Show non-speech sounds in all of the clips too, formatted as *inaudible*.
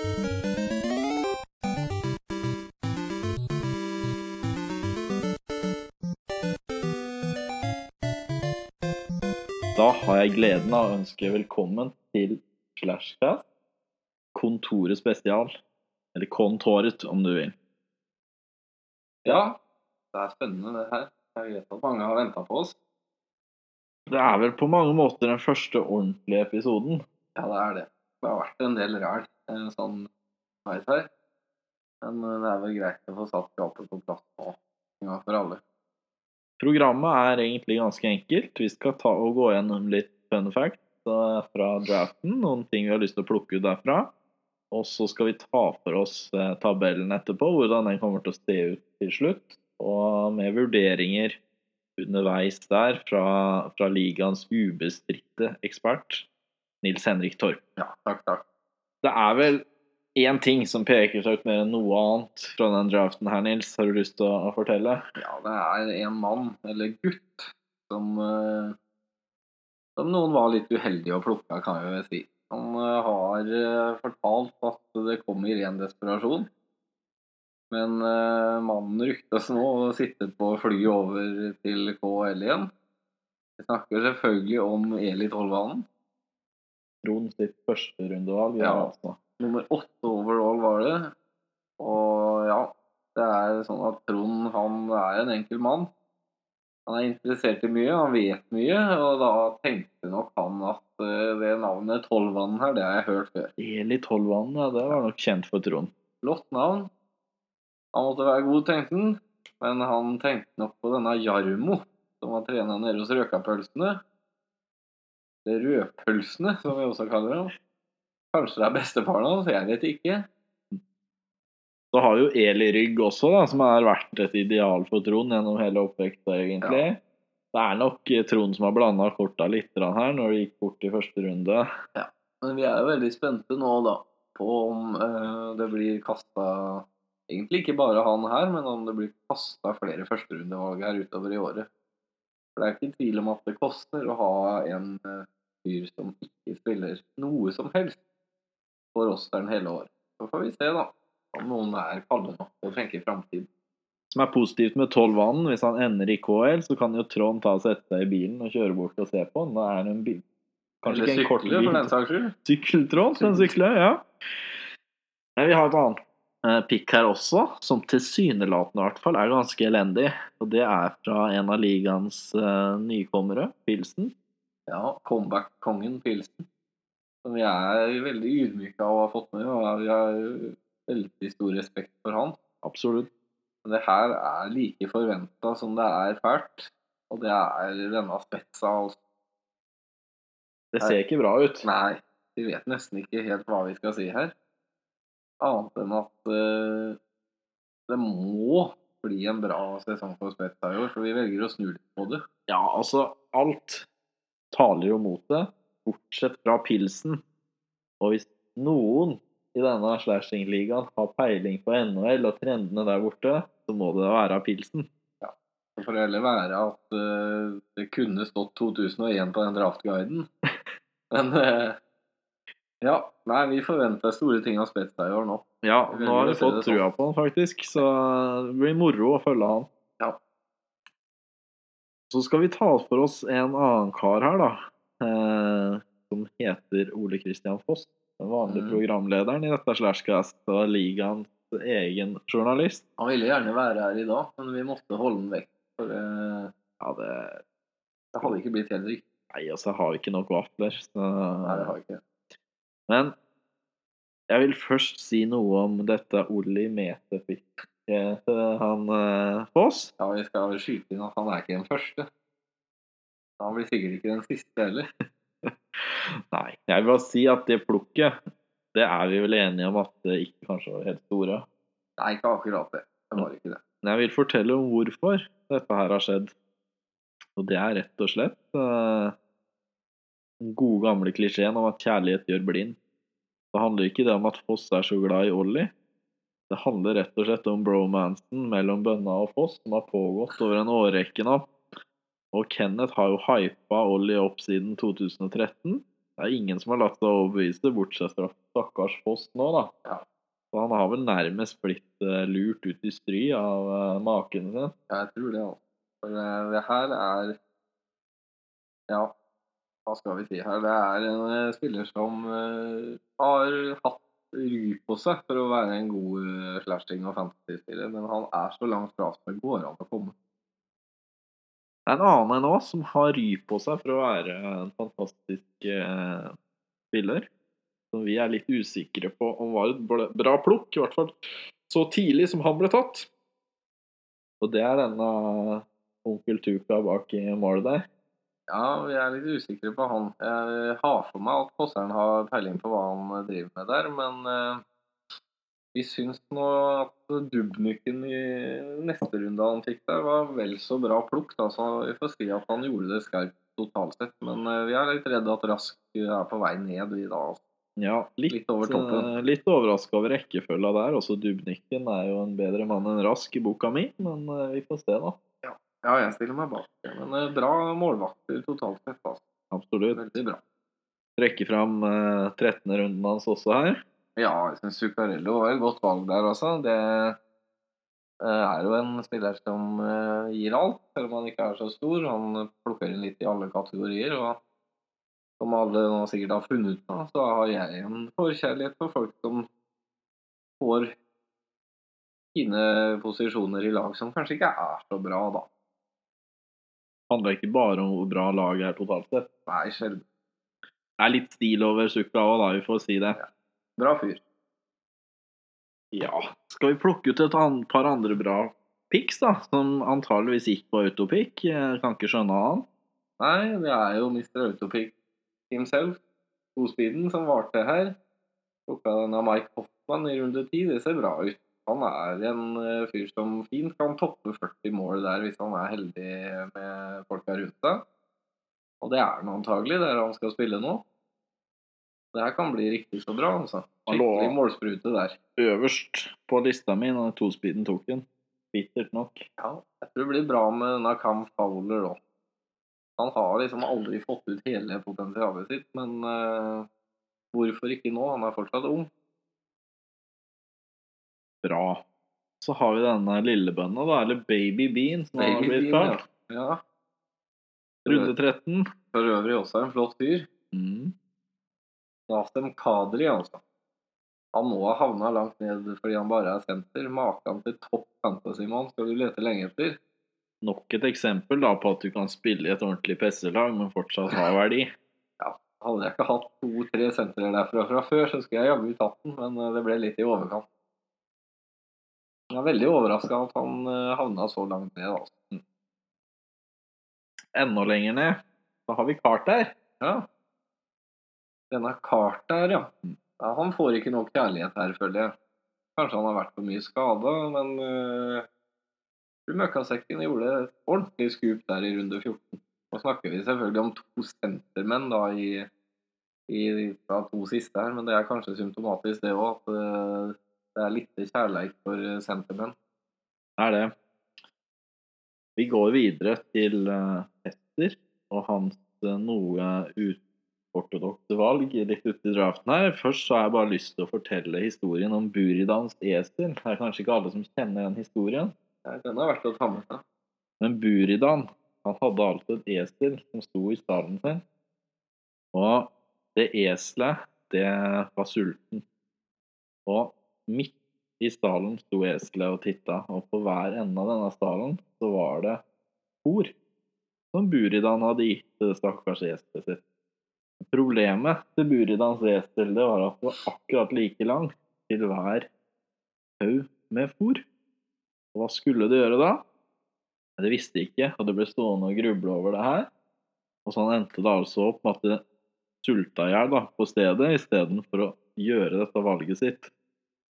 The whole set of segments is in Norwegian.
Da har jeg gleden av å ønske velkommen til Slashcast. Kontoret spesial. Eller Kontoret, om du vil. Ja, det er spennende det her. Jeg vet at mange har venta på oss. Det er vel på mange måter den første ordentlige episoden. Ja, det er det. Det har vært en del ræl sånn veis her. Men eh, det er vel greit å få satt skapet på plass nå, en gang for alle. Programmet er egentlig ganske enkelt. Vi skal ta og gå gjennom litt fun facts fra draften. Noen ting vi har lyst til å plukke ut derfra. Og så skal vi ta for oss eh, tabellen etterpå, hvordan den kommer til å se ut til slutt. Og med vurderinger underveis der fra, fra ligaens ubestridte ekspert, Nils Henrik Torp. Ja, takk, takk. Det er vel én ting som peker seg ut mer enn noe annet fra den draften her, Nils. Har du lyst til å fortelle? Ja, det er en mann, eller gutt, som eh, Som noen var litt uheldige å plukke, kan jeg vel si. Han eh, har eh, fortalt at det kom i ren desperasjon. Men mannen ryktes nå å sitte på flyet over til KL igjen. Vi snakker selvfølgelig om Eli Tollvanen. Trond sitt førsterundevalg. Ja. Altså. Nummer åtte overall var det. Og ja, det er sånn at Trond han er en enkel mann. Han er interessert i mye, han vet mye, og da tenkte nok han at eh, det navnet Tollvanen her, det har jeg hørt før. Eli Tollvann, ja, det var nok kjent for Trond. Flott navn. Han måtte være god, tenkte han. Men han tenkte nok på denne Jarmo, som var trener nede hos Røkapølsene. Rødpølsene, som vi også kaller dem. Kanskje det er bestefaren hans, jeg vet ikke. Så har jo Eli Rygg også, da, som har vært et ideal for Trond gjennom hele oppveksten, egentlig. Det er nok eh, Trond som har blanda korta litt her når det gikk bort i første runde. Ja, Men vi er jo veldig spente nå, da, på om eh, det blir kasta Egentlig ikke bare han her, men om det blir kasta flere førsterundevalg her utover i året. For det er ikke tvil om at det koster å ha en eh, fyr som ikke spiller noe som helst på rosteren hele året. Så får vi se, da, om noen er kalde nok til å tenke framtid. Som er positivt med Tollvann, hvis han ender i KL, så kan jo Trond ta og sette seg i bilen og kjøre bort og se på. Da er det en bil. Kanskje Eller ikke en kort sykle, for bil. den saks skyld. Sykkeltråd kan sykle, ja. Men vi har et annet eh, pikk her også, som tilsynelatende i hvert fall er ganske elendig. Og det er fra en av ligaens eh, nykommere, Pilsen. Ja, comeback-kongen Pilsen. Som jeg er veldig ydmyk av å ha fått med, og jeg har veldig stor respekt for han. Absolutt. Men det her er like forventa som det er fælt. Og det er denne spetsa, altså. Det ser ikke bra ut. Nei, vi vet nesten ikke helt hva vi skal si her. Annet enn at uh, det må bli en bra sesong for spetsa i år, for vi velger å snu litt på det. Ja, altså, alt taler jo mot det, bortsett fra pilsen. Og hvis noen i denne slashing-ligaen har peiling på NHL og trendene der borte, så må det være pilsen. Ja. Det får heller være at uh, det kunne stått 2001 på den draftguiden. *laughs* Men uh, ja, nei, vi forventer store ting av spetsa i år nå. Ja, nå har vi fått trua på han, faktisk, så det blir moro å følge han. Så skal vi ta for oss en annen kar her, da. Eh, som heter Ole Kristian Foss. Den vanlige mm. programlederen i dette Slashcast og ligaens egen journalist. Han ville gjerne være her i dag, men vi måtte holde den vekk. For eh, Ja, det det hadde ikke blitt helt riktig. Nei, altså, jeg har ikke nok vafler. Så... Nei, det har jeg ikke. Men jeg vil først si noe om dette Olli Metepikket til han eh, Foss. Ja, vi skal skyte inn at han er ikke den første. Han blir sikkert ikke den siste heller. *laughs* Nei, jeg vil bare si at det plukket, det er vi vel enige om at det ikke kanskje var helt store. Nei, ikke akkurat det. Det var ikke det. Men jeg vil fortelle om hvorfor dette her har skjedd. Og det er rett og slett eh, den gode gamle klisjeen om at kjærlighet gjør blind. Det handler ikke det om at Foss er så glad i Ollie. Det handler rett og slett om bromansen mellom Bønna og Foss, som har pågått over en årrekke nå. Og Kenneth har jo hypa Ollie opp siden 2013. Det er ingen som har latt seg overbevise, bortsett fra stakkars Foss nå, da. Ja. Så han har vel nærmest blitt eh, lurt ut i stry av uh, maken sin. Jeg tror det, altså. For det, det her er Ja, hva skal vi si her? Det er en eh, spiller som eh, har hatt ry på seg for å være en god slashing og fantasy-spiller, men han er så langt fra som det går an å komme. Det er en annen enn oss som har ry på seg for å være en fantastisk eh, spiller. Som vi er litt usikre på om var et bra plukk, i hvert fall så tidlig som han ble tatt. Og det er denne onkel Tuka bak i målet der. Ja, vi er litt usikre på han. Jeg har for meg at Fosseren har peiling på hva han driver med der, men eh, vi syns nå at Dubnyken i neste runde han fikk der, var vel så bra plukk. Da, så vi får si at han gjorde det skarpt totalt sett. Men eh, vi er litt redde at Rask er på vei ned i dag. Altså. Ja, litt, Litt over toppen. eh, litt overraska over rekkefølga der. Også Dubnyken er jo en bedre mann enn Rask i boka mi, men eh, vi får se, da. Ja, jeg stiller meg bak. Men eh, bra målvakter totalt sett. Altså. Absolutt. Veldig bra. Trekke fram eh, 13. runden hans også her. Ja, jeg syns Zuccarello var et godt valg der altså. Det eh, er jo en spiller som eh, gir alt, selv om han ikke er så stor. Han plukker inn litt i alle kategorier. og som alle nå sikkert har funnet ut av, så har jeg en forkjærlighet for folk som får fine posisjoner i lag som kanskje ikke er så bra, da. Handler ikke bare om hvor bra laget er totalt sett. Nei, sjelden. Det er litt stil over Sukla òg, da. Vi får si det. Bra fyr. Ja. Skal vi plukke ut et an par andre bra picks, da? Som antageligvis gikk på autopick. Jeg kan ikke skjønne annet. Nei, det er jo Mr. Autopic himself, Tospeeden, som varte her. Plukka den av Mike Hoffman i runde ti. Det ser bra ut. Han er en eh, fyr som fint kan toppe 40 mål der hvis han er heldig med folka rundt seg. Og det er han antagelig, der han skal spille nå. Det her kan bli riktig så bra, altså. Skikkelig målsprute der. Øverst på lista mi når tospeeden tok den. Bittert nok. Ja, jeg tror det blir bra med Nakam Fowler òg. Han har liksom aldri fått ut hele potensialet sitt, men uh, hvorfor ikke nå? Han er fortsatt ung. Bra. Så har vi denne lillebønna, da. Eller Baby Bean, som har blitt Bean, kalt. ja. ja. Runde 13. For øvrig også en flott fyr. Mm. Nasem Kadri, altså. Han må ha havna langt ned fordi han bare er senter. Maken til topp fantasymann skal du lete lenge etter. Nok et eksempel da på at du kan spille i et ordentlig PC-lag, men fortsatt ha verdi. ja, Hadde jeg ikke hatt to-tre sentre derfra fra før, så skulle jeg jaggu tatt den, men eh, det ble litt i overkant. Jeg er veldig overraska at han eh, havna så langt ned. altså. Enda lenger ned så har vi Carter. Ja. Denne Carter, ja. ja. Han får ikke nok kjærlighet her, føler jeg. Kanskje han har vært for mye skada, men uh, Møkkasekken gjorde et ordentlig skup der i runde 14. Nå snakker vi selvfølgelig om to sentermenn da i, i da, to siste her, men det er kanskje symptomatisk det òg, at eh, det er litt kjærleik for sentiment. sentermenn. Det er det. Vi går videre til uh, Petter og hans eh, noe uortodokse valg litt ute i draften her. Først så har jeg bare lyst til å fortelle historien om Buridans esel. Det er kanskje ikke alle som kjenner den historien. Den er verdt å ta med seg. Men Buridan han hadde altså et esel som sto i stallen sin. Og det eselet, det var sulten. Og midt i stallen sto eselet og titta, og på hver ende av denne stallen så var det fôr som Buridan hadde gitt til det stakkars eselet sitt. Problemet til Buridans esel var at det var akkurat like langt til hver haug med fôr. Og hva skulle det gjøre da? Det visste ikke, og det ble stående og gruble over det her. Og sånn endte det altså opp med at det sulta i hjel på stedet, istedenfor å gjøre dette valget sitt.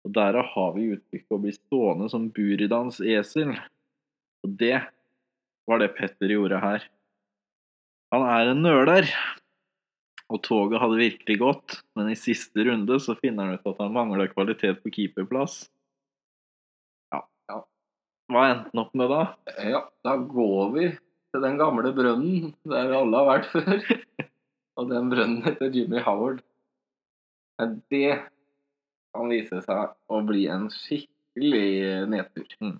Og Derav har vi uttrykket å bli stående som Buridans esel. Og det var det Petter gjorde her. Han er en nøler. Og toget hadde virkelig gått, men i siste runde så finner han ut at han mangler kvalitet på keeperplass. Ja. Ja. Hva endte han opp med da? Ja, da går vi til den gamle brønnen der vi alle har vært før. *laughs* Og den brønnen heter Jimmy Howard. Men det kan vise seg å bli en skikkelig nedtur. Mm.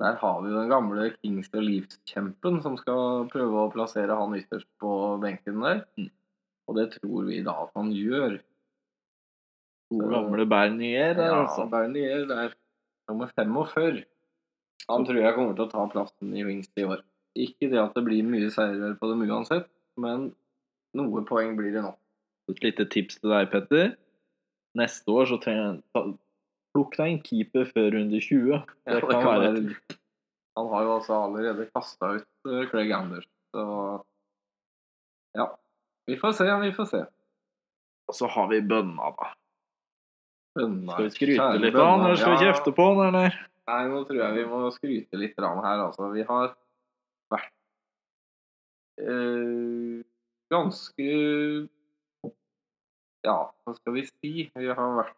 Der har vi den gamle Kings og Leeds-kjempen som skal prøve å plassere han ytterst på benken der. Mm. Og det tror vi da at han gjør. Gode gamle Bernier der, Ja, altså. Bernier der. Nummer 45. Han tror jeg kommer til å ta plassen i Wings i år. Ikke det at det blir mye seirer på dem uansett, men noe poeng blir det nå. Et lite tips til deg, Petter. Neste år så trenger ta- Plukk deg en keeper før runde 20. Ja, Det kan være det. Han har jo altså allerede kasta ut eh, Craig Anders, så ja. Vi får se, vi får se. Og så har vi bønna, da. Bønna, Skal vi skryte kjære litt av han, eller skal vi kjefte på han, eller? Nei, nå tror jeg vi må skryte litt her, altså. Vi har vært øh, ganske Ja, hva skal vi si? Vi har vært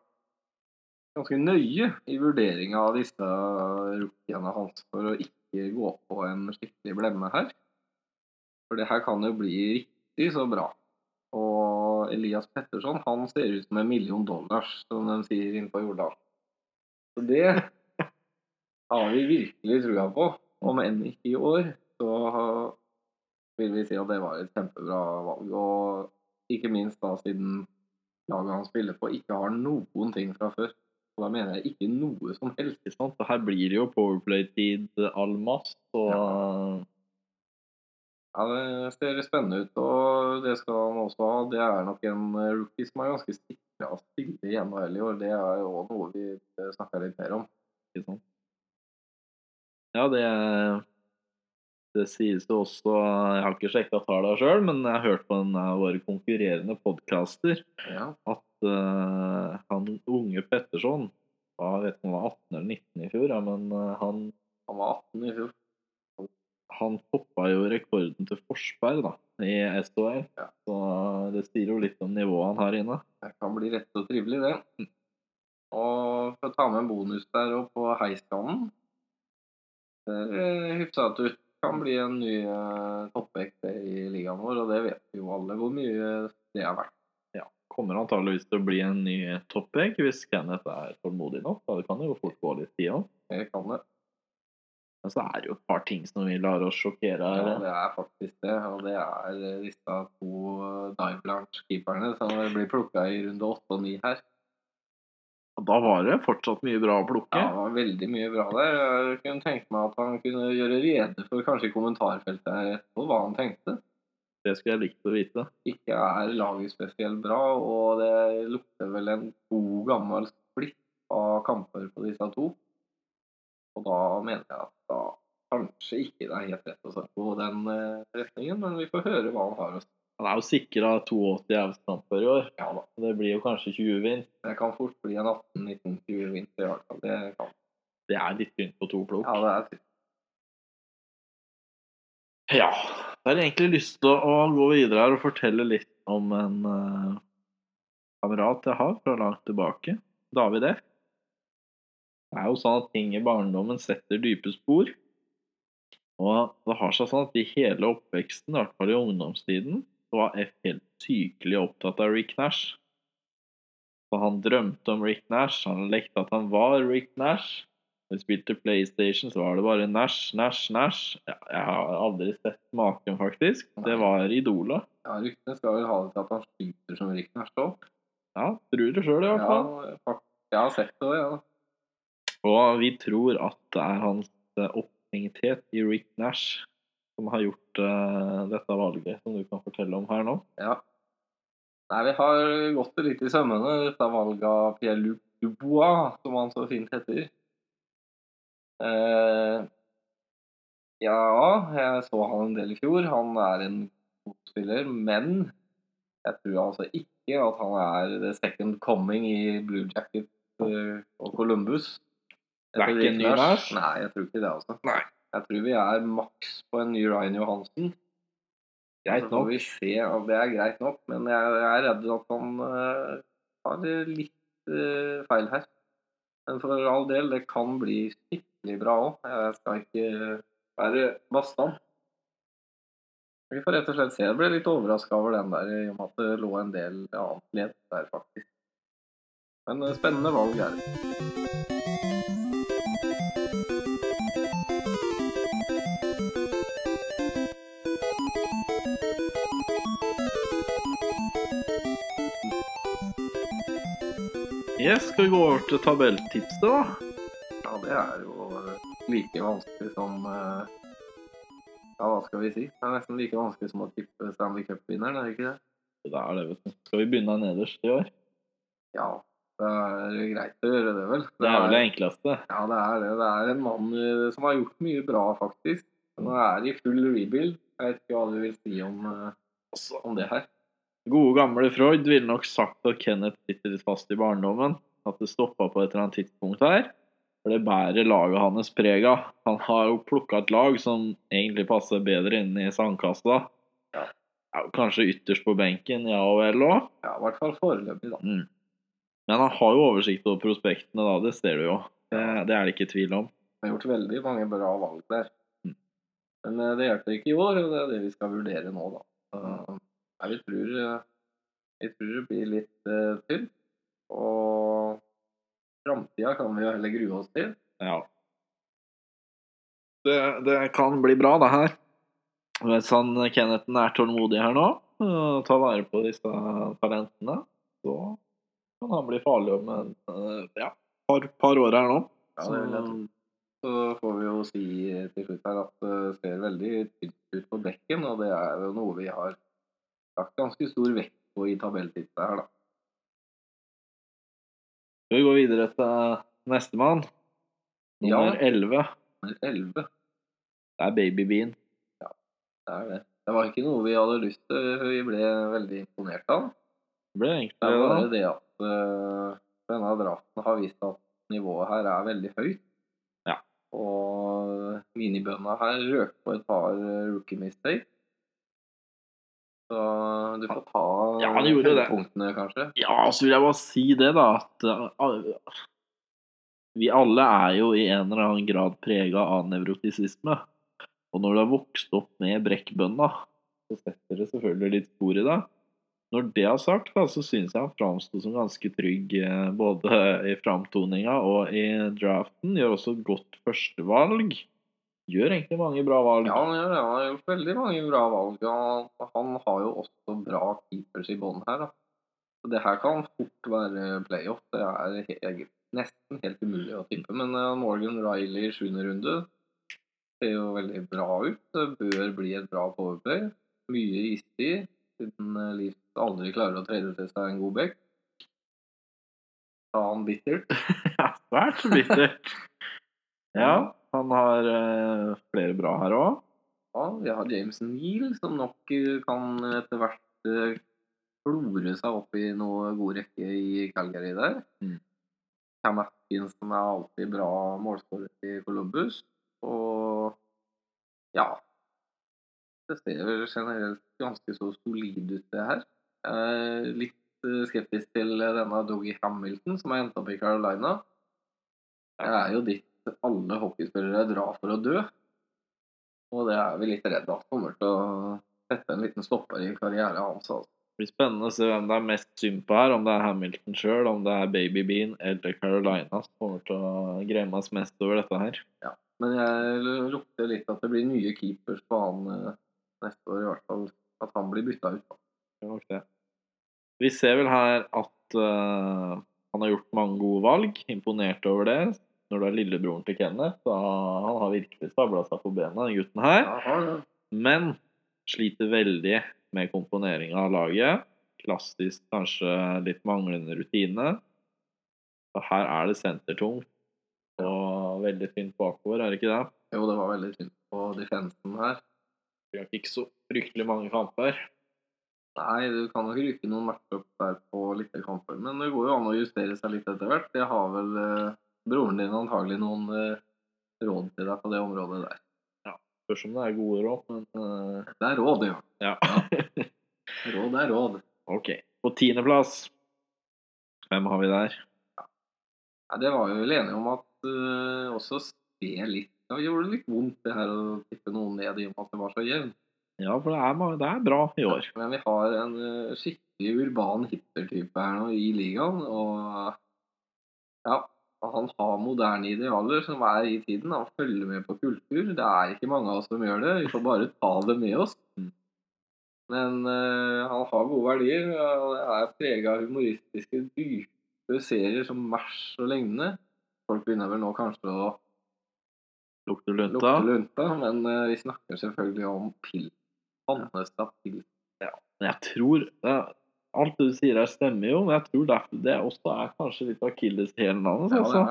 ganske nøye i vurderinga av disse rookiene hans for å ikke gå på en skikkelig blemme her. For det her kan jo bli riktig så bra. Og Elias Petterson han ser ut som en million dollars, som de sier inne på Jordal. Så det har vi virkelig trua på. Om enn ikke i år, så vil vi si at det var et kjempebra valg. Og ikke minst da siden laget han spiller på, ikke har noen ting fra før. Og da mener jeg ikke noe som helst. Ikke sant? Og her blir det jo powerplay-tid all mast, og Ja, det ser spennende ut, og det skal han også ha. Det er nok en rookie som er ganske sikra å spille i NHL i år. Det er jo noe vi snakker litt mer om. Ikke sant? Ja, det Det sies jo også Jeg har ikke sjekka tallene sjøl, men jeg har hørt på en av våre konkurrerende podkaster Ja, at uh, han unge Petterson var, vet ikke om han var 18 eller 19 i fjor, ja, men uh, han, han var 18 i fjor. han toppa jo rekorden til Forsberg da, i SHL. Ja. Så det sier jo litt om nivået han har inne. Det kan bli rett og trivelig, det. Og for å ta med en bonus der og på heiskanen ser hyfsa hyfsat ut. Kan bli en ny uh, toppvekt i ligaen vår, og det vet vi jo alle hvor mye det er verdt. Ja, Kommer antageligvis til å bli en ny toppvekt hvis Kenneth er tålmodig nok. Da. Det kan jo fort gå litt tid òg. Det kan det. Men så er det jo et par ting som vi lar oss sjokkere Ja, det er faktisk det. Og det er eh, disse to eh, dive launch-keeperne som blir plukka i runde åtte og ni her. Og Da var det fortsatt mye bra å plukke. Ja, det var veldig mye bra der. Jeg kunne tenkt meg at han kunne gjøre rede for kanskje i kommentarfeltet her etterpå hva han tenkte. Det skulle jeg likt å vite. Ikke er laget spesielt bra, og det lukter vel en god gammel splitt av kamper på disse to. Og da mener jeg at da kanskje ikke det er helt rett å se på den eh, retningen, men vi får høre hva han har å si. Han er jo sikra 82 avstamper i år. Ja da. Det blir jo kanskje 20 vind. Det kan fort bli en 18-19-20 vind i hvert fall. Det kan. Det er litt tynt på to plukk. Ja, det er tynt. Ja. Jeg har egentlig lyst til å gå videre her og fortelle litt om en uh, kamerat jeg har fra langt tilbake. David F. Det er jo sånn at ting i barndommen setter dype spor. Og det har seg sånn at i hele oppveksten, i hvert fall i ungdomstiden, så var F helt sykelig opptatt av Rick Nash. Så han drømte om Rick Nash, han lekte at han var Rick Nash. Når vi spilte PlayStation, så var det bare Nash, Nash, Nash. Ja, jeg har aldri sett maken, faktisk. Det var idolet. Ja, ryktene skal vel ha det til at han skyter som Rick Nash òg. Ja, tror det sjøl, i hvert fall. Ja, jeg har sett det ja. Og vi tror at det er hans opphengighet i Rick Nash som har gjort uh, dette valget, som du kan fortelle om her nå. Ja. Nei, vi har gått det litt i sømmene, dette valget av Pierre-Luc Dubois, som han så fint heter. Uh, ja, jeg så han en del i fjor. Han er en god spiller, men jeg tror altså ikke at han er the second coming i Blue Jacket eh, og Columbus. Det er ikke en ny Rick Nei, jeg tror ikke det, altså. Nei. Jeg tror vi er maks på en ny Ryan Johansen. Greit nok. vi se, og det er greit nok, men jeg, jeg er redd at han uh, har litt uh, feil her. Men for all del, det kan bli skikkelig bra òg. Jeg skal ikke være bastant. Vi får rett og slett se. Jeg ble litt overraska over den der, i og med at det lå en del annet ledd der, faktisk. Men eh, spennende valg er det. Yes, skal vi gå over til tabelltipset, da? Ja, det er jo eh, like vanskelig som eh, Ja, hva skal vi si? Det er nesten like vanskelig som å tippe Stanley Cup-vinneren, er det ikke det? Det er det, vet du. Skal vi begynne nederst i år? Ja, det er greit å gjøre det, vel. Det er vel det enkleste. Ja, det er det. Det er en mann eh, som har gjort mye bra, faktisk. Nå er i full rebuild. Jeg vet ikke hva du vil si om, eh, om det her. Gode gamle Freud ville nok sagt at Kenneth sitter litt fast i barndommen. At det stoppa på et eller annet tidspunkt her. For det bærer laget hans preg av. Han har jo plukka et lag som egentlig passer bedre inn i sandkassa. Ja. Kanskje ytterst på benken, ja og vel òg. Ja, i hvert fall foreløpig, da. Mm. Men han har jo oversikt over prospektene, da. Det ser du jo. Det, det er det ikke tvil om. Han har gjort veldig mange bra valg der. Mm. Men eh, det hjelper ikke i år, og det er det vi skal vurdere nå, da. Så, Vi tror, eh, vi tror det blir litt uh, tynt. Og framtida kan vi jo heller grue oss til. Ja. Det, det kan bli bra, det her. Hvis han Kennethen er tålmodig her nå, og tar vare på disse talentene, så kan han bli farlig om en eh, ja, par, par år her nå. Ja, det vil jeg tro. Så får vi jo si til slutt her at det ser veldig tynt ut på bekken, og det er jo noe vi har lagt ganske stor vekt på i tabelltipset her, da. Skal vi gå videre til nestemann? Nummer Ja. 11. Nummer 11, Det er Baby Bean. det er det. Det var ikke noe vi hadde lyst til, vi ble veldig imponert av. Det ble Det egentlig er bare det. det at uh, denne draften har vist at nivået her er veldig høyt. Ja. Og minibønna her røk på et par eh, rookie mistakes. Så du får ta Ja, han punktene, kanskje. Ja, så vil jeg bare si det, da. At uh, vi alle er jo i en eller annen grad prega av nevrotisisme. Og når du har vokst opp med brekkbønna, så setter det selvfølgelig litt spor i deg. Når det er sagt, da, så syns jeg han framsto som ganske trygg eh, både i framtoninga og i draften. Gjør også godt førstevalg. Gjør egentlig mange bra valg. Ja, han, gjør det. han har gjort veldig mange bra valg. Han, han har jo også bra keepers i bånn her. Da. Så det her kan fort være playoff. Det er helt, nesten helt umulig å tippe. Men uh, Morgan Riley i sjuende runde ser jo veldig bra ut. Det bør bli et bra powerplay. Mye istid, siden uh, Leafs aldri klarer å trade til seg en god back. Sa han bittert. *laughs* Ja, svært bittert. *laughs* ja, han har uh, flere bra her òg. Ja, vi har James Neal, som nok eh, kan etter hvert eh, klore seg opp i noe god rekke i Calgary der. Mm. Cam Atkinson er alltid bra målskårer i Columbus. Og ja Det ser vel generelt ganske så solid ut, det her. Er litt eh, skeptisk til denne Doggy Hamilton, som er endt opp i Carolina. Det er jo dit alle hockeyspillere drar for å dø. Og det er vi litt redd at kommer til å sette en liten stopper i karrieren hans. Altså. Det blir spennende å se hvem det er mest synd på her. Om det er Hamilton sjøl, om det er Baby Bean eller Carolina som kommer til å gremmes mest over dette her. Men jeg lukter litt at det blir nye keepers på han eh, neste år, i hvert fall. At han blir bytta ut. det. Vi ser vel her at uh, han har gjort mange gode valg. Imponert over det. Når du er lillebroren til Kenneth, Så han har virkelig stabla seg på bena, den gutten her. Ja. Men sliter veldig med komponeringa av laget. Klassisk kanskje litt manglende rutine. Og her er det sentertungt og veldig tynt bakover, er det ikke det? Jo, det var veldig tynt på defensen her. Vi har ikke så fryktelig mange kamper. Nei, du kan nok rykke noen matcher opp der på litt kamper, men det går jo an å justere seg litt etter hvert. Jeg har vel eh, broren din antagelig noen eh, råd til deg på det området der. Ja, Spørs om det er gode råd, men eh, Det er råd, ja. ja. Råd er råd. ok. På tiendeplass, hvem har vi der? Ja, det var vi vel enige om at uh, også sped litt Det gjorde litt vondt det her å tippe noen ned i og med at det var så jevnt. Ja, for det er, det er bra i år. Men vi har en uh, skikkelig urban hipster-type her nå i ligaen, og Ja, og han har moderne idealer som er i tiden. Han følger med på kultur. Det er ikke mange av oss som gjør det. Vi får bare ta det med oss. Men uh, han har gode verdier, og det er prega av humoristiske, dype serier som Mash og lignende. Folk begynner vel nå kanskje å lukte lunta. lukte lunta, men uh, vi snakker selvfølgelig om pil. Hannestad pil. Ja. jeg tror Alt det du sier her, stemmer jo, men jeg tror derfor det også er kanskje litt akilleshælen hans. Ja, altså.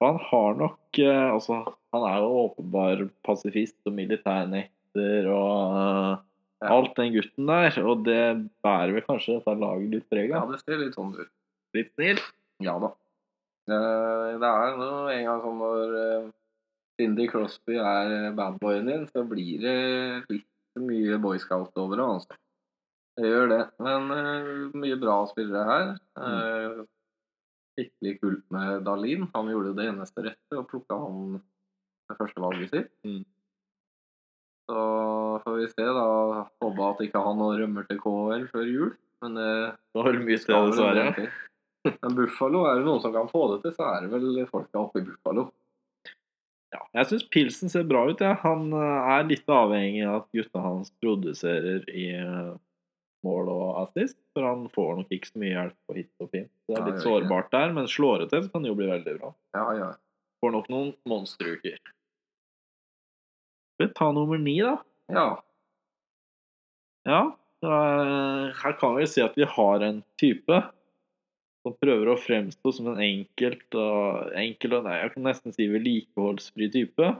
For Han har nok eh, Altså, han er jo åpenbar pasifist og militærnekter og uh, Ja. alt den gutten der. Og det bærer vel kanskje dette laget litt preg Ja, det ser litt sånn ut. Litt snill. Ja da. Eh, Det er nå en gang sånn når Cindy Crosby er bandboyen din, så blir det litt mye boyscout over det, altså. Det gjør det. Men uh, mye bra spillere her. Skikkelig kult med Dalin. Han gjorde det eneste rette og plukka han med førstevalget sitt. Mm. Så får vi se, da. Håper at ikke han rømmer til KL før jul. Men det Det var vel mye en dessverre. Men Buffalo, er det noen som kan få det til, så er det vel folka oppe i Buffalo. Ja, jeg syns pilsen ser bra ut. Ja. Han eh, er litt avhengig av at gutta hans produserer i mål og assist. For han får nok ikke så mye hjelp på hit og fint. Det er litt sårbart der, men slår det til, så kan det jo bli veldig bra. Ja, ja. Får nok noen monsteruker. Skal vi ta nummer ni, da? Ja, Ja. Her kan vi si at vi har en type som prøver å fremstå som en enkelt og enkel og nei, jeg kan nesten si vedlikeholdsfri type.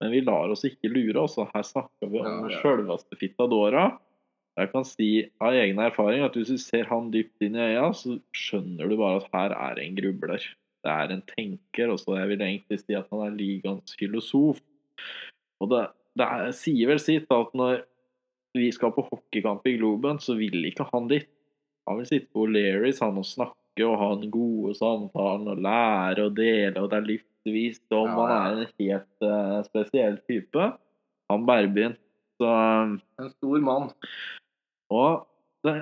Men vi lar oss ikke lure. Også. Her snakker vi om Ja, ja. sjølveste Fitadora. Jeg kan si av egen erfaring at hvis du ser han dypt inn i øya, så skjønner du bare at her er en grubler. Det er en tenker. Også jeg vil egentlig si at han er ligaens filosof. Og det, det er, sier vel sitt at når vi skal på hockeykamp i Globen, så vil ikke han dit. Han vil sitte på O'Learys han og snakke og ha den gode samtalen og lære og dele, og det er livsvisdom. Ja, Han er en helt uh, spesiell type. Han Berbyen. Så en stor mann. Og det,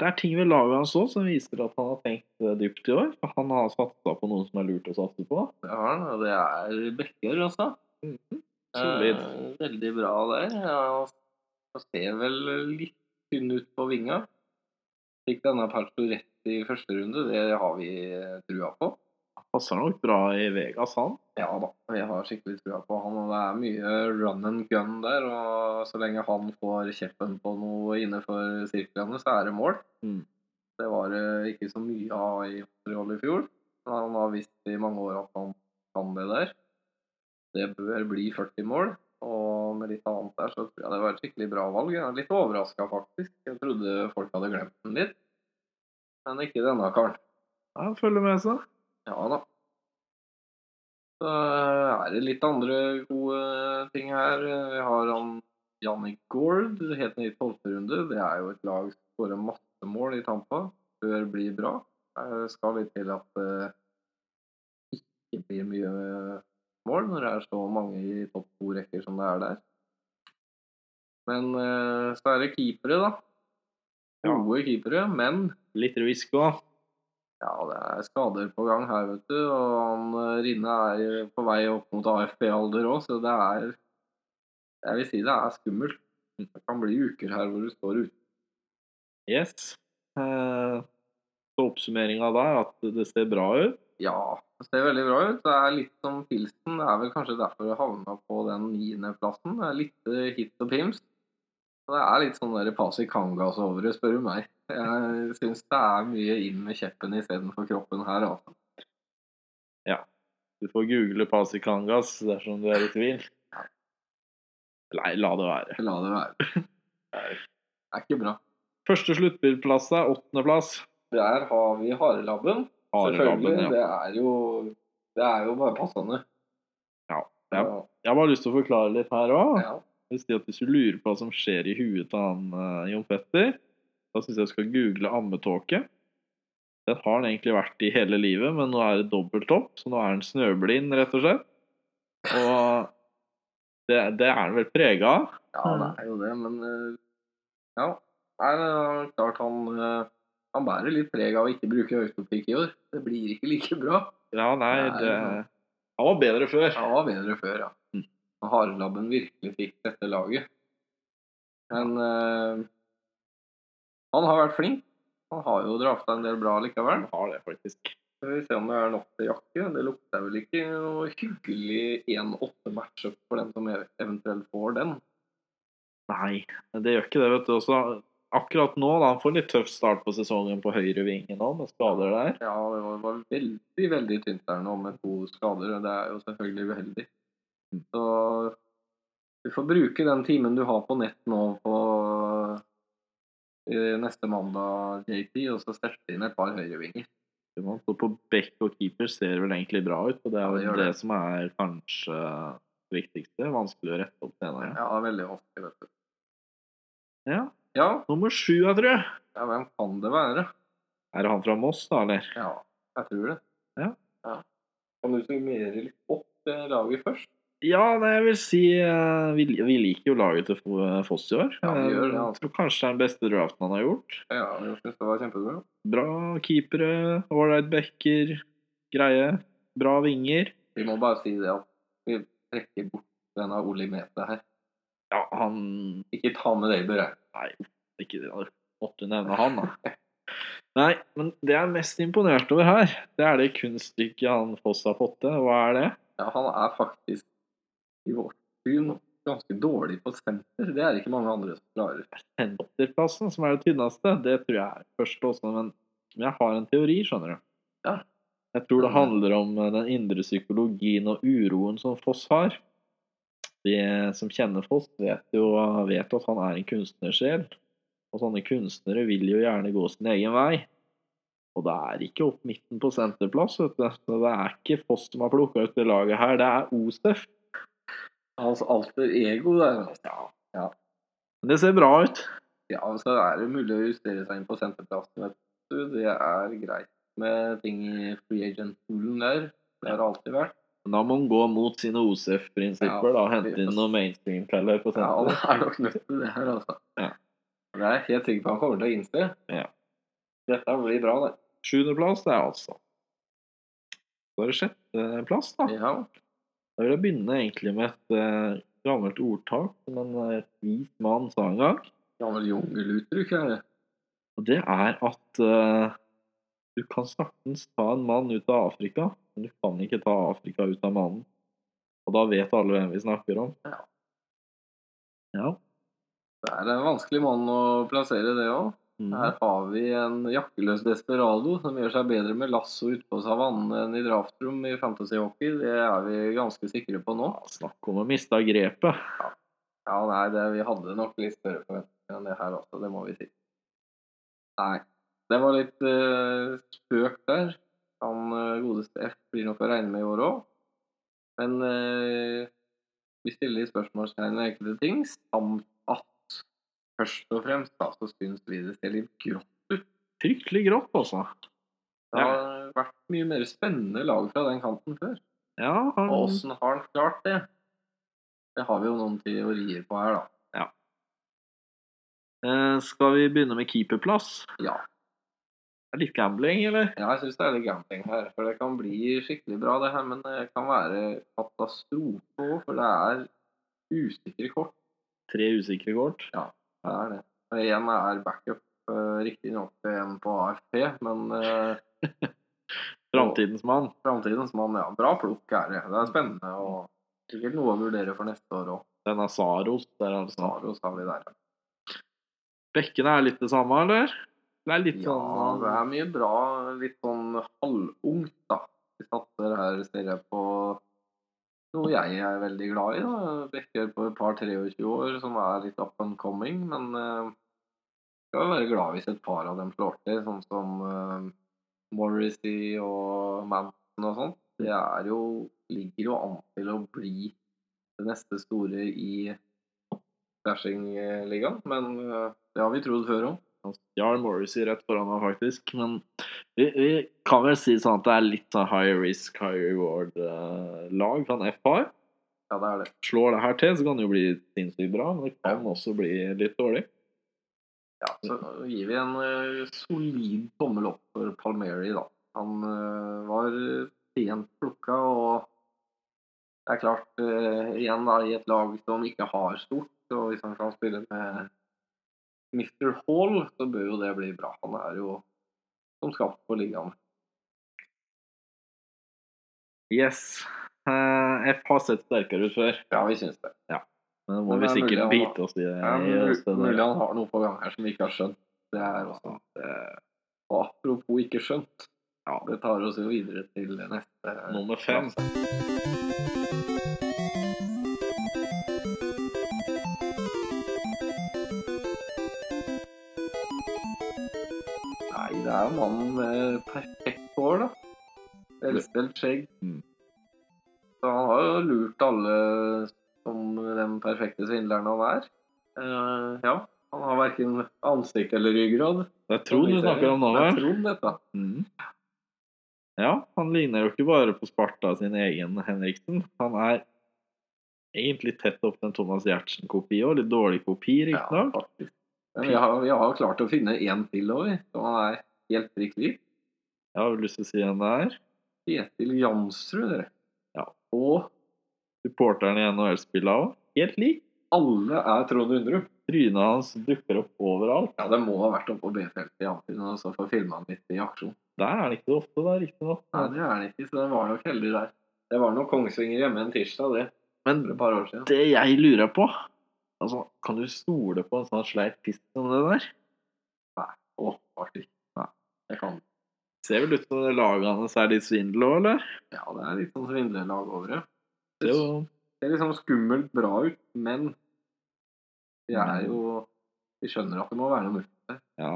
det er ting ved laget hans òg som viser at han har tenkt eh, dypt i år. For han har satsa på noe som er lurt å satse på. Det har han, og det er Bekker, altså. Solid. Eh, veldig bra der. Ja, ser vel litt tynn ut på vinga. Fikk denne Pacioretty i første runde, det har vi eh, trua på. Passer nok bra i Vegas, han. Ja da, vi har skikkelig trua på han. og Det er mye run and gun der. og Så lenge han får kjeppen på noe innenfor sirklene, så er det mål. Mm. Det var det ikke så mye av i Montreal i fjor. Men han har visst i mange år at han kan det der. Det bør bli 40 mål. Og med litt annet der, så tror jeg det var et skikkelig bra valg. Jeg er litt overraska, faktisk. Jeg trodde folk hadde glemt den litt. Men ikke denne karen. Ja, følger med seg. Ja da. Så er det litt andre gode ting her. Vi har han Jannik Gord, helt ned i tolvte runde. Det er jo et lag som skårer masse mål i Tampa. Bør bli bra. Det skal litt til at det ikke blir mye mål når det er så mange i topp to-rekker som det er der. Men eh, så er det keepere, da. Ja. Keepere, men Litt risk òg. Ja, det er skader på gang her, vet du. Og han eh, Rinne er på vei opp mot AFP-alder òg, så det er Jeg vil si det er skummelt. Det kan bli uker her hvor du står ute. Yes. Eh, så oppsummeringa da er at det ser bra ut. Ja, det ser veldig bra ut. Det er litt som pilsen. Det er vel kanskje derfor det havna på den niendeplassen. Litt eh, hit og pims. Det er litt sånn der Pasi Kangas over det, spør du meg. Jeg syns det er mye inn med kjeppen istedenfor kroppen her, altså. Du får google Pasi Kangas dersom du er i tvil. Nei, la det være. La det være. *laughs* Det er ikke bra. Første sluttspillplass er åttendeplass. Der har vi harelabben. Harelabben, Selvfølgelig. ja. Det er jo Det er jo bare passende. Ja, Jeg, Jeg har bare lyst til å forklare litt her òg. Ja. Hvis du lurer på hva som skjer i huet til han uh, Jon Petter, da syns jeg jeg skal google ammetåke. Den har han egentlig vært i hele livet, men nå er det dobbelt opp, så nå er han snøblind, rett og slett. Og det, det er han vel prega av. ja, det er jo det, men eh, Ja. Nei, det er klart han eh, Han bærer litt preg av å ikke bruke autopic i år. Det blir ikke like bra. Ja, nei, Det sånn. Han var bedre før. Han var bedre før, ja. Mm. Harelabben virkelig fikk dette laget. Men eh, han har vært flink. Han har jo drafta en del bra likevel. Han har det, faktisk. Skal vi se om det er nok til jakke. Det lukter vel ikke noe hyggelig 1-8-matchup for den som eventuelt får den. Nei, det gjør ikke det, vet du. Også, akkurat nå, da, han får litt tøff start på sesongen på høyre vinge nå, med skader der. Ja, det var, veldig, veldig tynt der nå med to skader. Det er jo selvfølgelig uheldig. Mm. Så du får bruke den timen du har på nett nå på neste mandag, JP, og så sette inn et par høyrevinger. Så på back og keeper ser det vel egentlig bra ut, og det er Ja, det vel gjør det, det. som er kanskje det viktigste. Vanskelig å rette opp senere. Ja, det er veldig vanskelig, vet du. Ja. Ja, Nummer sju, jeg tror jeg. ja, hvem kan det være? Er det han fra Moss, da, eller? Ja, jeg tror det. Ja. Kan du summere litt opp laget først? Ja, nei, jeg vil si uh, vi, vi liker jo laget til Foss i år. Ja, vi gjør det, Jeg tror kanskje det er den beste draften han har gjort. Ja, jeg synes det var kjempebra. Bra keepere, ålreit backer, greie. Bra vinger. Vi må bare si det at vi trekker bort denne Oli Mete her. Ja, han Ikke ta med det i beregning. Nei, ikke det. Måtte nevne han, da. Nei, men det jeg er mest imponert over her, det er det kunststykket han Foss har fått til. Hva er det? Ja, han er faktisk i vårt syn ganske dårlig på senter. Det er ikke mange andre som klarer. Senterplassen, som er det tynneste, det tror jeg er først også, men jeg har en teori, skjønner du. Ja. Jeg tror det handler om eh, den indre psykologien og uroen som Foss har. De som kjenner Foss, vet jo vet at han er en kunstnersjel. Og sånne kunstnere vil jo gjerne gå sin egen vei. Og det er ikke opp midten på senterplass, vet du. Så det er ikke Foss som har plukka ut det laget her, det er Osef. Hans alter ego altså. Ja. Men det ser bra ut. ja, så er det mulig å justere seg inn på senterplassen, vet du. Det er greit med ting i free agent-poolen der. Det har det alltid vært. Da må han gå mot sine OSEF-prinsipper, Ja, da, hente inn noen mainstream-feller på Ja, han *laughs* er nok nødt til det her, altså. Ja. Det er jeg helt sikker på han kommer til å innse. Ja. Dette blir bra, det. Sjuendeplass, det er altså. Så er det sjetteplass, da. Ja. Da vil jeg begynne egentlig med et eh, gammelt ordtak som en eh, vis mann sa en gang. Gammel jungeluttrykk her. Og det er at eh, du kan saktens ta en mann ut av Afrika, men du kan ikke ta Afrika ut av mannen. Og da vet alle hvem vi snakker om. Ja. Ja. Det er en vanskelig mann å plassere, det òg. Her har vi en jakkeløs desperado som gjør seg bedre med lasso ute på savannen enn i draftrom i fantasyhockey. Det er vi ganske sikre på nå. Ja, Snakk om å miste grepet. Ja, nei, det, vi hadde nok litt større forventninger enn det her også, det må vi si. Nei, det var litt uh, spøk der. Han uh, godeste F blir nok å regne med i år òg. Men uh, vi stiller spørsmålstegn ved enkelte ting, samt at først og fremst da, så syns vi det ser litt grått ut. Fryktelig grått, altså. Det har vært mye mer spennende lag fra den kanten før. Ja, han Og åssen har han klart det? Det har vi jo noen teorier på her, da. eh, Skal vi begynne med keeperplass? Ja. Det er litt gambling, eller? Ja, jeg syns det er litt gambling her. For det kan bli skikkelig bra, det her. Men det kan være katastrofe òg, for det er usikre kort. Tre usikre kort. Det er det. Én er backup, uh, riktignok en på AFP, men uh, *laughs* Framtidens mann. framtidens mann, ja. Bra plukk er det. Det er spennende og sikkert noe å vurdere for neste år òg. er Saros der, altså. Saros har vi der. Bekkene er litt det samme, eller? Det er litt Ja, sånn det er mye bra. Litt sånn halvungt, da. Vi satser her, ser jeg på noe jeg er veldig glad i. da. Bekker på et par 23 år som er litt up and coming. Men uh, skal jo være glad hvis et par av dem slår til, sånn som uh, Morrissey og Manson og sånt. Det er jo, ligger jo an til å bli det neste store i Flashing-ligaen. Men uh, det har vi trodd før òg. Stjal Morrissey rett foran meg, faktisk. Men vi, vi kan vel si sånn at det er litt sånn high risk, high reward-lag han F har. Ja, det er det. Slår det her til, så kan det jo bli sinnssykt bra, men det kan også bli litt dårlig. Ja, så gir vi en uh, solid tommel opp for Palmeri, da. Han uh, var pent plukka. Og det er klart, uh, igjen da, i et lag som ikke har stort, og hvis han kan spille med Mr. Hall, så bør jo det bli bra. Han er jo som skapt for ligaen. Yes. Eh, F har sett sterkere ut før, Ja, vi syns det. men nå må Men vi er sikkert bite oss i det. Ja, oss det mulig han har noe på gang her som vi ikke har skjønt. Det er også det, Og apropos ikke skjønt, Ja. det tar oss jo videre til neste Nummer fem. klasse. Det er mannen med perfekt hår, da. Velstelt skjegg. Mm. Så han har jo lurt alle som den perfekte svindleren han er. Uh, ja, han har verken ansikt eller ryggrad. Det er Trond du snakker om nå, Det er? Trond, dette. Mm. Ja, han ligner jo ikke bare på Sparta sin egen Henriksen. Han er egentlig tett opp til en Thomas Giertsen-kopi òg. Litt dårlig kopi, riktignok. Ja, vi har, vi har klart å finne én til òg, han er helt prikk liv. Jeg har lyst til å si han der. Kjetil Jansrud, dere. Ja. Og Supporteren i NHL-spillet òg. Helt lik. alle er Trond Undrum. Trynet hans dukker opp overalt. Ja, det må ha vært oppe på B-feltet i Amfinn og så få filma han litt i aksjon. Der er han ikke så ofte, da, riktignok. Nei, det er han ikke, så den var nok heldig der. Det var nok Kongsvinger hjemme en tirsdag, det. Men et par år siden. det jeg lurer på Altså, Kan du stole på en sånn sleip fisk som det der? Nei, Åpenbart ikke. Jeg kan Ser vel ut som hans er litt svindel òg, eller? Ja, det er litt sånn svindlelag over det. Det er jo ser liksom skummelt bra ut, men vi er jo Vi skjønner at det må være noe mulig der. Ja.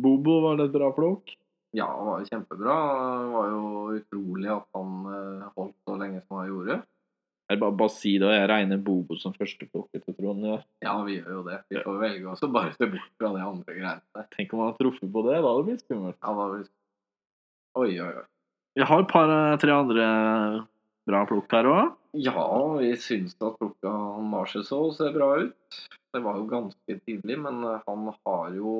Bobo var det et bra plukk. Ja, det var kjempebra. Det var jo utrolig at han eh, holdt så lenge som han gjorde. Jeg bare, bare si det, og jeg regner Bobo som førsteplukket til Trond. Ja. Ja, vi gjør jo det. Vi får velge oss og bare se bort fra de andre greiene der. Tenk om han har truffet på det. Da hadde det blitt skummelt. Ja, da blir... Oi, oi, oi. Jeg har et par-tre andre bra plukk her òg. Ja, vi syns at plukka Marchesol ser bra ut. Det var jo ganske tidlig, men eh, han har jo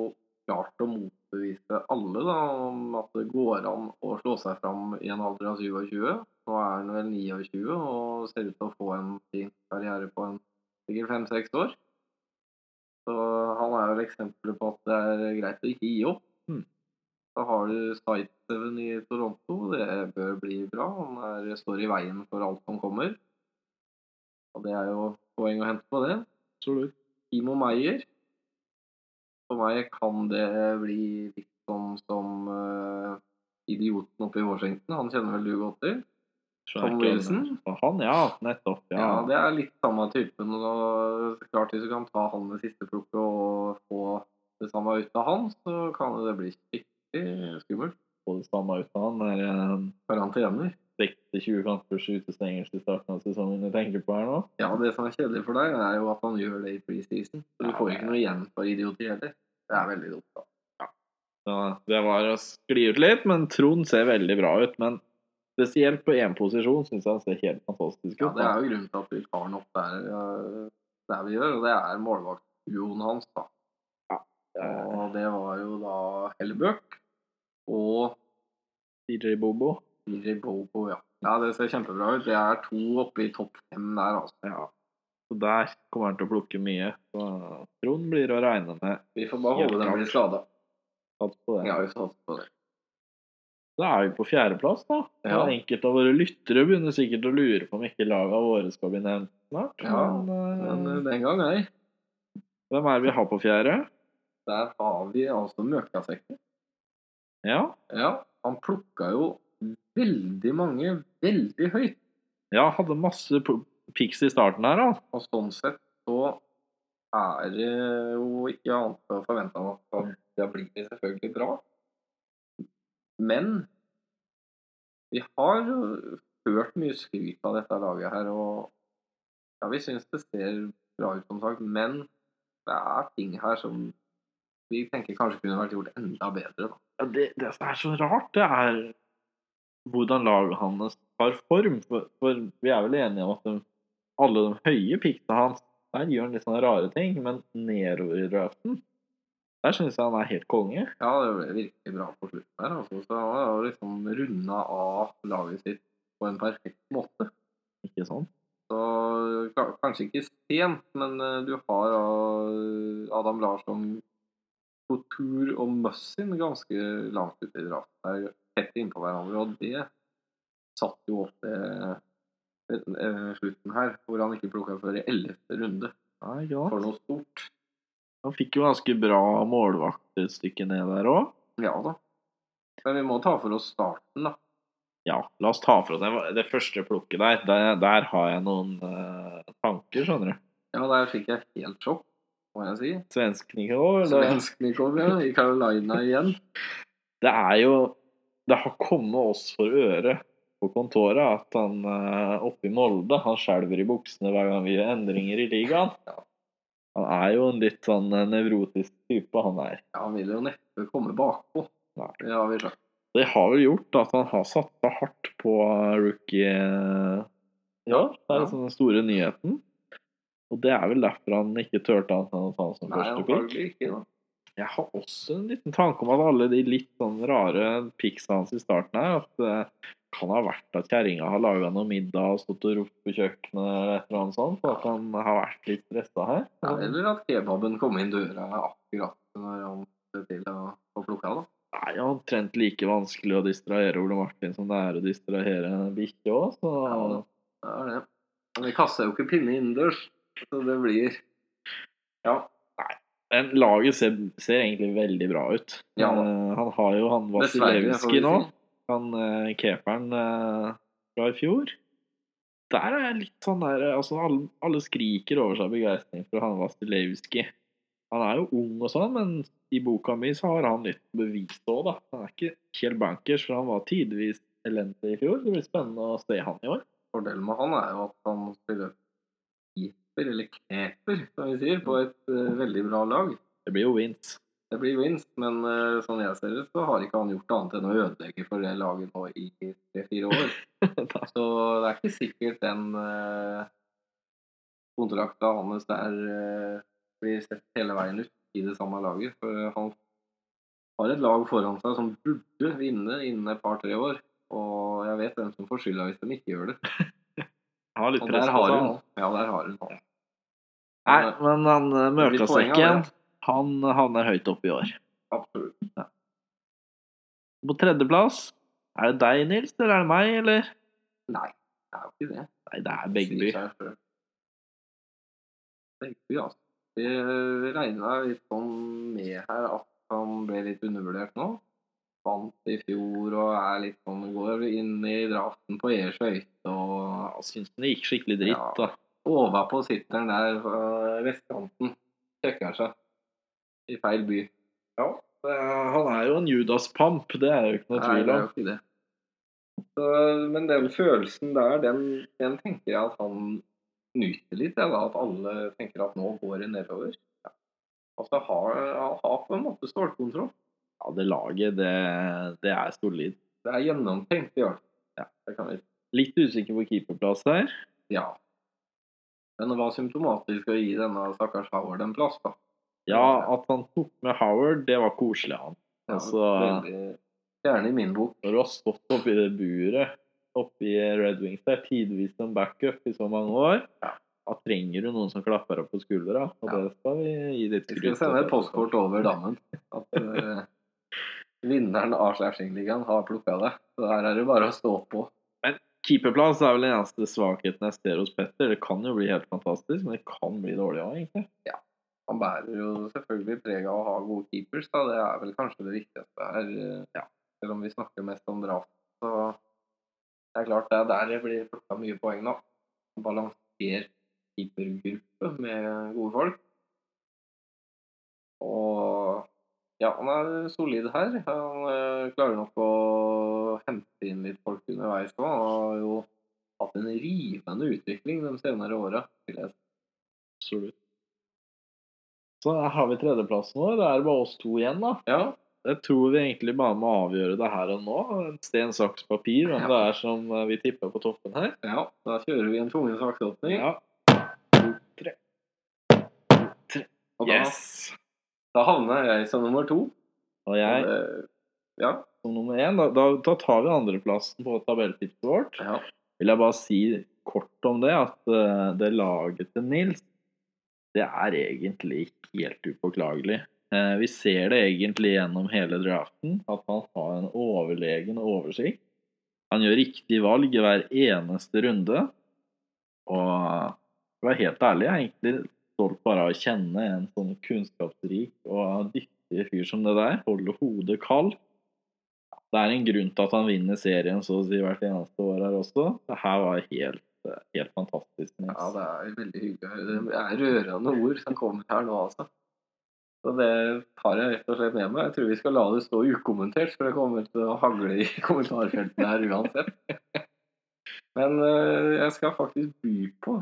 klart å motbevise alle da, om at det går an å slå seg fram i en alder av 27. Nå er han vel 29 og ser ut til å få en fin karriere på en sikkert fem-seks år. Så han er vel eksempelet på at det er greit å ikke gi opp. Mm. Så har du Sightseven i Toronto. Det bør bli bra. Han er, står i veien for alt som kommer. Og det er jo poeng å hente på det. Absolutt. Timo Meyer. For meg kan det bli litt sånn som uh, idioten oppe i Washington. Han kjenner vel du godt til? Tom Wilson? Han, ja. Nettopp. Ja, Ja. det er litt samme typen. Og klart Hvis du kan ta han med siste plukket og få det samme ut av han, så kan det bli skikkelig skummelt. Få det samme ut av han. Er han Karantener. 60-20 kampers utestengelse i starten av sesongen du tenker på her nå. Ja, det som er kjedelig for deg, er jo at han gjør det i preseason. Så du Ja, får ikke noe igjen for idioti heller. Det er veldig dumt. da. Så det var å skli ut litt, men Trond ser veldig bra ut. Men spesielt på én posisjon syns jeg han ser helt fantastisk ut. Ja, Det er jo grunnen til at vi tar han opp der, eh, der vi gjør, og det er målvaktduoen hans. da. Og det var jo da Hellebøk og DJ Bobo. DJ Bobo, ja. Ja, Det ser kjempebra ut. Det er to oppe i topp fem der, altså. Ja. Så der kommer han til å plukke mye. Så Trond blir å regne med. Vi får bare håpe den blir skada. Sats på det. Ja, vi får satse på det. Da er vi på fjerdeplass, da. Ja. Enkelte av våre lyttere begynner sikkert å lure på om ikke laga våre skal bli nevnt snart. Ja, men, Men eh, eh, den gang, ei. hvem er det vi har på fjerde? Der har vi altså Møkasekken. Ja. Ja, han plukka jo veldig mange veldig høyt. ja, hadde masse pics i starten her, da. Og sånn sett så er det jo ikke annet å forvente enn at det blir selvfølgelig bra. Men vi har jo hørt mye skryt av dette laget her, og ja, vi syns det ser bra ut, som sagt. Men det er ting her som vi tenker kanskje kunne vært gjort enda bedre. da. Ja, det, det som er så rart, det er hvordan laget hans har form. For, for vi er vel enige om at de, alle de høye piktene hans Der gjør han litt sånne rare ting, men nedover i draften Der syns jeg han er helt konge. Ja, det ble virkelig bra på slutten der. Altså. Så han har liksom runda av laget sitt på en perfekt måte. Ikke sant? Så kanskje ikke sent, men eh, du har eh, Adam Larsson, Couture og Mussin ganske langt ute i draften. Der, tett innpå hverandre, og det satt jo opp til eh, slutten her, hvor han ikke plukka før i ellevte runde Ja, for noe stort. Han fikk jo ganske bra målvaktstykke ned der òg. Ja da. Men vi må ta for oss starten, da. Ja, la oss ta for oss det, det første plukket der. Der, der har jeg noen uh, tanker, skjønner du. Ja, der fikk jeg helt sjokk, må jeg si. Svensk Nikol, eller? Svensk Nikov, ja, i Carolina igjen. *laughs* Det er jo Det har kommet oss for øre på kontoret at han uh, oppe i Molde Han skjelver i buksene hver gang vi gjør endringer i ligaen. Ja. Han er jo en litt sånn eh, nevrotisk type, han er. Ja, han vil jo neppe komme bakpå. Nei. Det har vi sagt. Det har vel gjort at han har satsa hardt på rookie eh, Ja, det er den store nyheten. Og det er vel derfor han ikke turte å ta han som Nei, første pick. ikke. da. Jeg har også en liten tanke om at alle de litt sånn rare picksa hans i starten her, at kan ha vært at kjerringa har laga noe middag og stått og ropt på kjøkkenet eller et eller annet sånt, for at han har vært litt stressa her. Ja, eller at kebaben kom inn døra akkurat når han skulle til å få plukka, da. Det er jo omtrent like vanskelig å distrahere Ole Martin som det er å distrahere bikkje òg, så Ja. Det er det. Men vi kaster jo ikke pinne innendørs, så det blir Ja. Men laget ser, ser egentlig veldig bra ut. Ja da. Eh, han har jo han Vasilevskij nå. si. Han eh, keeperen eh, fra i fjor. Der er jeg litt sånn der altså alle, alle skriker over seg begeistring for han Vasilevskij. Han er jo ung og sånn, men i boka mi så har han litt bevis òg, da. Han er ikke helt bankers, for han var tidvis elendig i fjor. Det blir spennende å se han i år. Fordelen med han er jo at han spiller keeper, eller keeper, som vi sier, på et uh, veldig bra lag. Det blir jo wins. Det blir vinst, men uh, sånn jeg ser det, så har ikke han gjort annet enn å ødelegge for det laget nå i tre-fire år. *laughs* Så det er ikke sikkert den uh, kontrakta hans der uh, blir sett hele veien ut i det samme laget. For han har et lag foran seg som burde vinne innen et par-tre år. Og jeg vet hvem som får skylda hvis de ikke gjør det. *laughs* Han har litt press på har seg. Ja, der har hun han. Nei, men han eh, seg ikke igjen. Han havner høyt oppe i år. Absolutt. På tredjeplass, er det deg, Nils, eller er det meg, eller? Nei, det er jo ikke det. Nei, det er Begby. Begby, altså. Vi regna litt sånn med her at han ble litt undervurdert nå. Vant i fjor og er litt sånn går inn i draften på E-skøyte og Jeg syns det gikk skikkelig dritt, Ja. da. Overpå sitter han der på vestkanten. Sjekker seg. I feil by. Ja, han er jo en Judas-pamp, det er jo ikke noe tvil det om. det. Så, men den følelsen der, den, den tenker jeg at han nyter litt. Ja, da, at alle tenker at nå går det nedover. Ja. Altså, han har på en måte stålkontroll. Ja, det laget, det, det er solid. Det er gjennomtenkt, ja. Ja. Litt usikker på keeperplass der. Ja. Men det var symptomatisk å gi denne stakkars Howard en plass, da. Ja, at han tok med Howard, det var koselig av han. Altså, veldig, gjerne i min bok. når du har stått oppi det buret oppi Red Wings der, tidvis som backup i så mange år, Ja. da trenger du noen som klapper deg på skuldra, og Ja. det skal vi gi litt Vi skal sende et postkort over dammen. At uh, *laughs* vinneren av Slashing-ligaen har plukka deg. Så her er det bare å stå på. Men Keeperplass er vel den eneste svakheten jeg ser hos Petter. Det kan jo bli helt fantastisk, men det kan bli dårlig òg, egentlig. Han bærer jo selvfølgelig preg av å ha gode keepers. Da. Det er vel kanskje det viktigste her. eh, Ja. Selv om vi snakker mest om draft. Så det er klart det er der det blir plukka mye poeng, nå. Balansert keepergruppe med gode folk. Og ja, han er solid her. Han eh, klarer nok å hente inn litt folk underveis òg. Han har jo hatt en rivende utvikling de senere åra. Absolutt. Så her har vi tredjeplassen vår. Da er det bare oss to igjen, da. Ja, Jeg tror vi egentlig bare må avgjøre det her og nå. Sten, saks, papir, hvem Ja. det er som eh, vi tipper på toppen her. ja, da kjører vi en tvungen saksåpning. Ja. Og da Yes! Da havner jeg som nummer to. Og jeg Og Ja. som nummer én. Da, da, da tar vi andreplassen på tabelltipset vårt. ja. Vil jeg bare si kort om det, at eh, det laget til Nils, det er egentlig ikke helt upåklagelig. Eh, vi ser det egentlig gjennom hele draften, at han har en overlegen oversikt. Han gjør riktig valg i hver eneste runde. Og for å være helt ærlig, jeg er egentlig stolt bare av å kjenne en sånn kunnskapsrik og dyktig fyr som det der. Holde hodet kaldt. Det er en grunn til at han vinner serien så å si hvert eneste år her også. Det her var helt, helt fantastisk. Nils. Ja, det er veldig hyggelig. Det er rørende ord som kommer her nå, altså. Så det tar jeg rett og slett med meg. Jeg tror vi skal la det stå ukommentert, for det kommer til å hagle i *laughs* kommentarfeltene her uansett. Men eh, jeg skal faktisk by på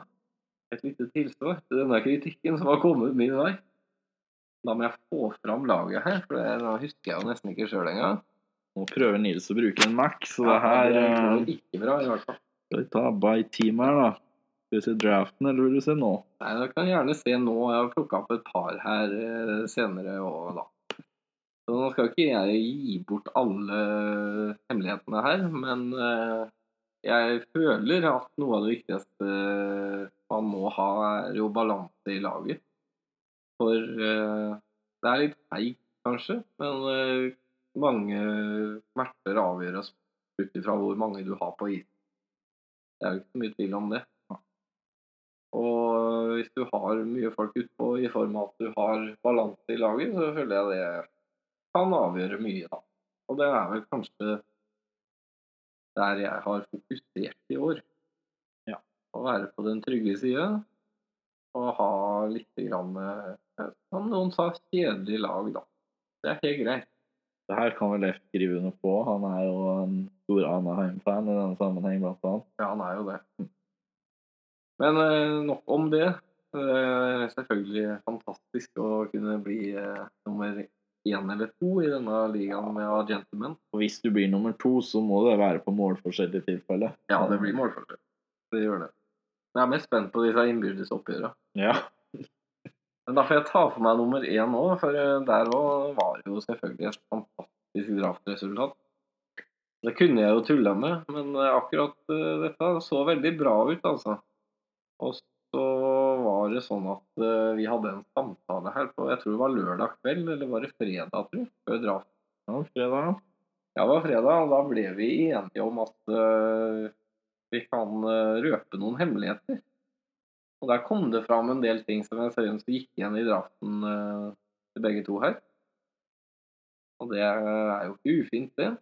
et lite tilsvar til denne kritikken som har kommet min vei. Da må jeg få fram laget her, for det husker jeg jo nesten ikke sjøl engang. Nå prøver Nils å bruke en Mac, så det Ja, her det er ikke bra, i hvert fall. Skal vi ta by team her, da? Skal vi se draften, eller vil du se nå? Nei, jeg kan gjerne se nå. Jeg har plukka opp et par her eh, senere òg, da. Så nå skal ikke jeg gi bort alle hemmelighetene her, men eh, jeg føler at noe av det viktigste man må ha, er jo balanse i laget. For eh, det er litt feigt, kanskje, men eh, mange matcher avgjøres ut ifra hvor mange du har på is. Det er jo ikke så mye tvil om det. Og hvis du har mye folk utpå i form av at du har balanse i laget, så føler jeg det kan avgjøre mye, da. Og det er vel kanskje der jeg har fokusert i år. Ja. Å være på den trygge sida og ha litt grann, eh, som noen sa, kjedelig lag, da. Det er helt greit. Det her kan vel Leif skrive under på. Han er jo en stor Anaheim-fan i denne sammenheng, blant annet. Ja, han er jo det. Men eh, nok om det. Det er selvfølgelig fantastisk å kunne bli eh, nummer én eller to i denne ligaen med gentlemen. Og hvis du blir nummer to, så må det være på målforskjell i tilfelle. Ja, det blir målforskjell. Det gjør det. Jeg er mest spent på disse innbyrdes oppgjørene. Ja. *laughs* Men da får jeg ta for meg nummer én nå, for eh, der òg var det jo selvfølgelig et fantastisk draftresultat. Det kunne jeg jo tulla med, men eh, akkurat eh, dette så veldig bra ut, altså. Og så var det sånn at eh, vi hadde en samtale her på Jeg tror det var lørdag kveld, eller var det fredag, tror jeg, før draft. ja fredag. Ja, det var fredag, og da ble vi enige om at vi kan røpe noen hemmeligheter. Og der kom det fram en del ting som jeg seriøst gikk igjen i draften til begge to her. Og det er jo ikke ufint, det.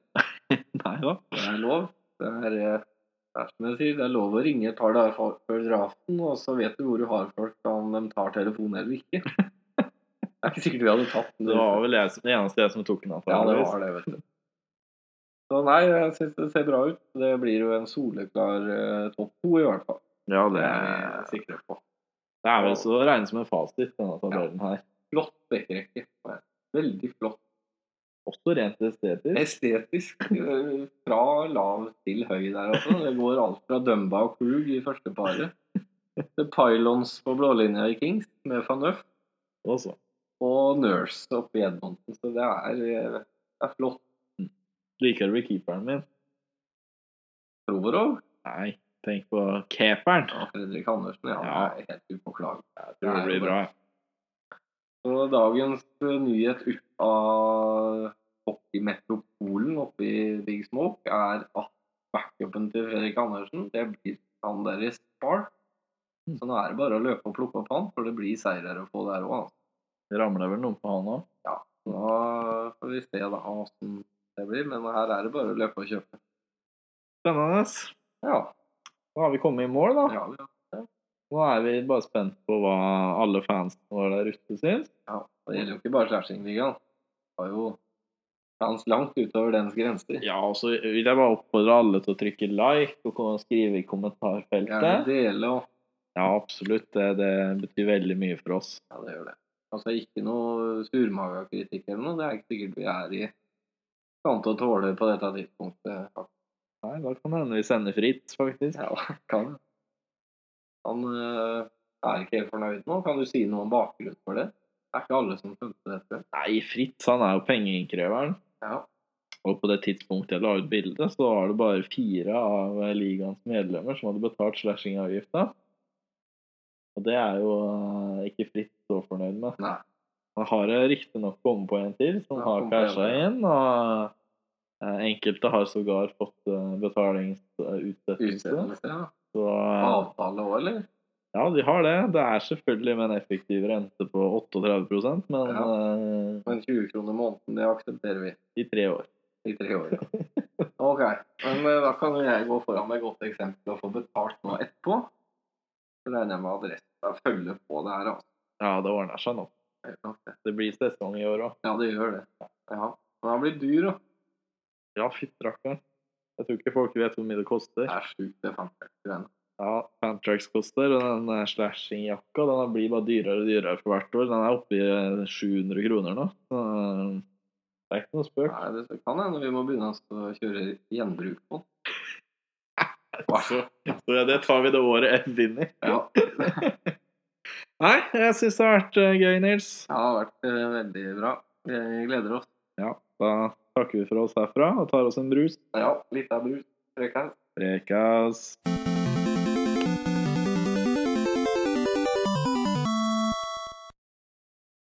Da. Det er lov. Det er, eh, det er som jeg sier, det er lov å ringe et par dager før draften, og så vet du hvor du har folk, om de tar telefonen eller ikke. *laughs* Det er ikke sikkert vi hadde tatt den. Det var vel jeg som, det eneste jeg som tok den. Ja, det var det, vet du. Så nei, jeg syns det ser bra ut. Det blir jo en soleklar eh, topp to, i hvert fall. Ja, Det er jeg sikker på. det er vel så å regne som en fasit, denne tabellen her. Flott bekkerekke. Veldig flott. Også rent estetisk. Estetisk. eh, Fra lav til høy der, altså. Det går alt fra Dumba og Krug i første paret. til Pylons på blålinja i Kings med van Nøff. Også. Og Nurse oppe i Edmonton. Så det er, eh, det er flott. Liker du keeperen min? Provorov Nei, tenk på keeperen. Ja, Fredrik Andersen. Ja, Ja. det er helt upåklagelig. Jeg tror det blir bra. Så dagens eh, nyhet ut av hockeymetropolen oppe i Big Smoke er at backupen til Fredrik Andersen, det blir han der i Spar. Så nå er det bare å løpe og plukke opp han, for det blir seirer å få der òg. Det ramler vel noen på han òg. Nå får vi se da åssen det blir, men her er det bare å løpe og kjøpe. Spennende. Ja. Da har vi kommet i mål, da. ja, vi har Nå er vi bare spent på hva alle fansen våre der ute syns. ja. Det gjelder jo ikke bare Slashing-ligaen. Det var jo fans langt utover dens grenser. Ja, og så vil jeg bare oppfordre alle til å trykke like og skrive i kommentarfeltet. Gjerne det dele og Ja, absolutt. Det, det betyr veldig mye for oss. Ja, det gjør det. Altså ikke noe surmaga kritikk eller noe. Det er ikke sikkert vi er i stand til å tåle på dette tidspunktet. Nei, da kan det hende vi sender fritt, faktisk. Ja, kan. Han øh, er ikke helt fornøyd nå. Kan du si noe om bakgrunnen for det? Det er ikke alle som skjønte dette. Nei, Fritz han er jo pengeinnkreveren. Ja. Og på det tidspunktet jeg la ut bildet, så var det bare fire av ligaens medlemmer som hadde betalt slashing-avgifta. Og det er jo eh, ikke Fritz så fornøyd med. Nei. Han har riktignok kommet på en til som har casha inn, og eh, enkelte har sågar fått uh, betalingsutsettelse. Utstedelse, ja. Så Avtale òg, eller? Ja, de har det. Det er selvfølgelig med en effektiv rente på 38 men Ja. eh, Men 20 kroner måneden, det aksepterer vi. i tre år. I tre år, ja. Ok, men eh, da kan jeg gå foran med et godt eksempel og få betalt nå etterpå. Så regner jeg med adressa følger på det her, altså. Ja, det ordner seg nå. Det. Det blir sesong i år òg. Ja, det gjør det. Ja. Men han blir dyr, da. Ja, fytti rakkeren. Jeg tror ikke folk vet hvor mye det koster. Det er sjukt, det. Ja, Fantrax koster, og den eh, slashing-jakka den blir bare dyrere og dyrere for hvert år. Den er oppe i eh, 700 kroner nå. Så eh, det er ikke noe spøk. Nei, det kan hende vi må begynne å kjøre gjenbruk på den. *laughs* Så, så det tar vi det året En vinner. Ja. *laughs* Nei, jeg syns det har vært eh, gøy, Nils. Det har vært eh, veldig bra. Vi gleder oss. Ja, da takker vi for oss herfra og tar oss en brus. Ja, litt av brus. Prekas. Prekas.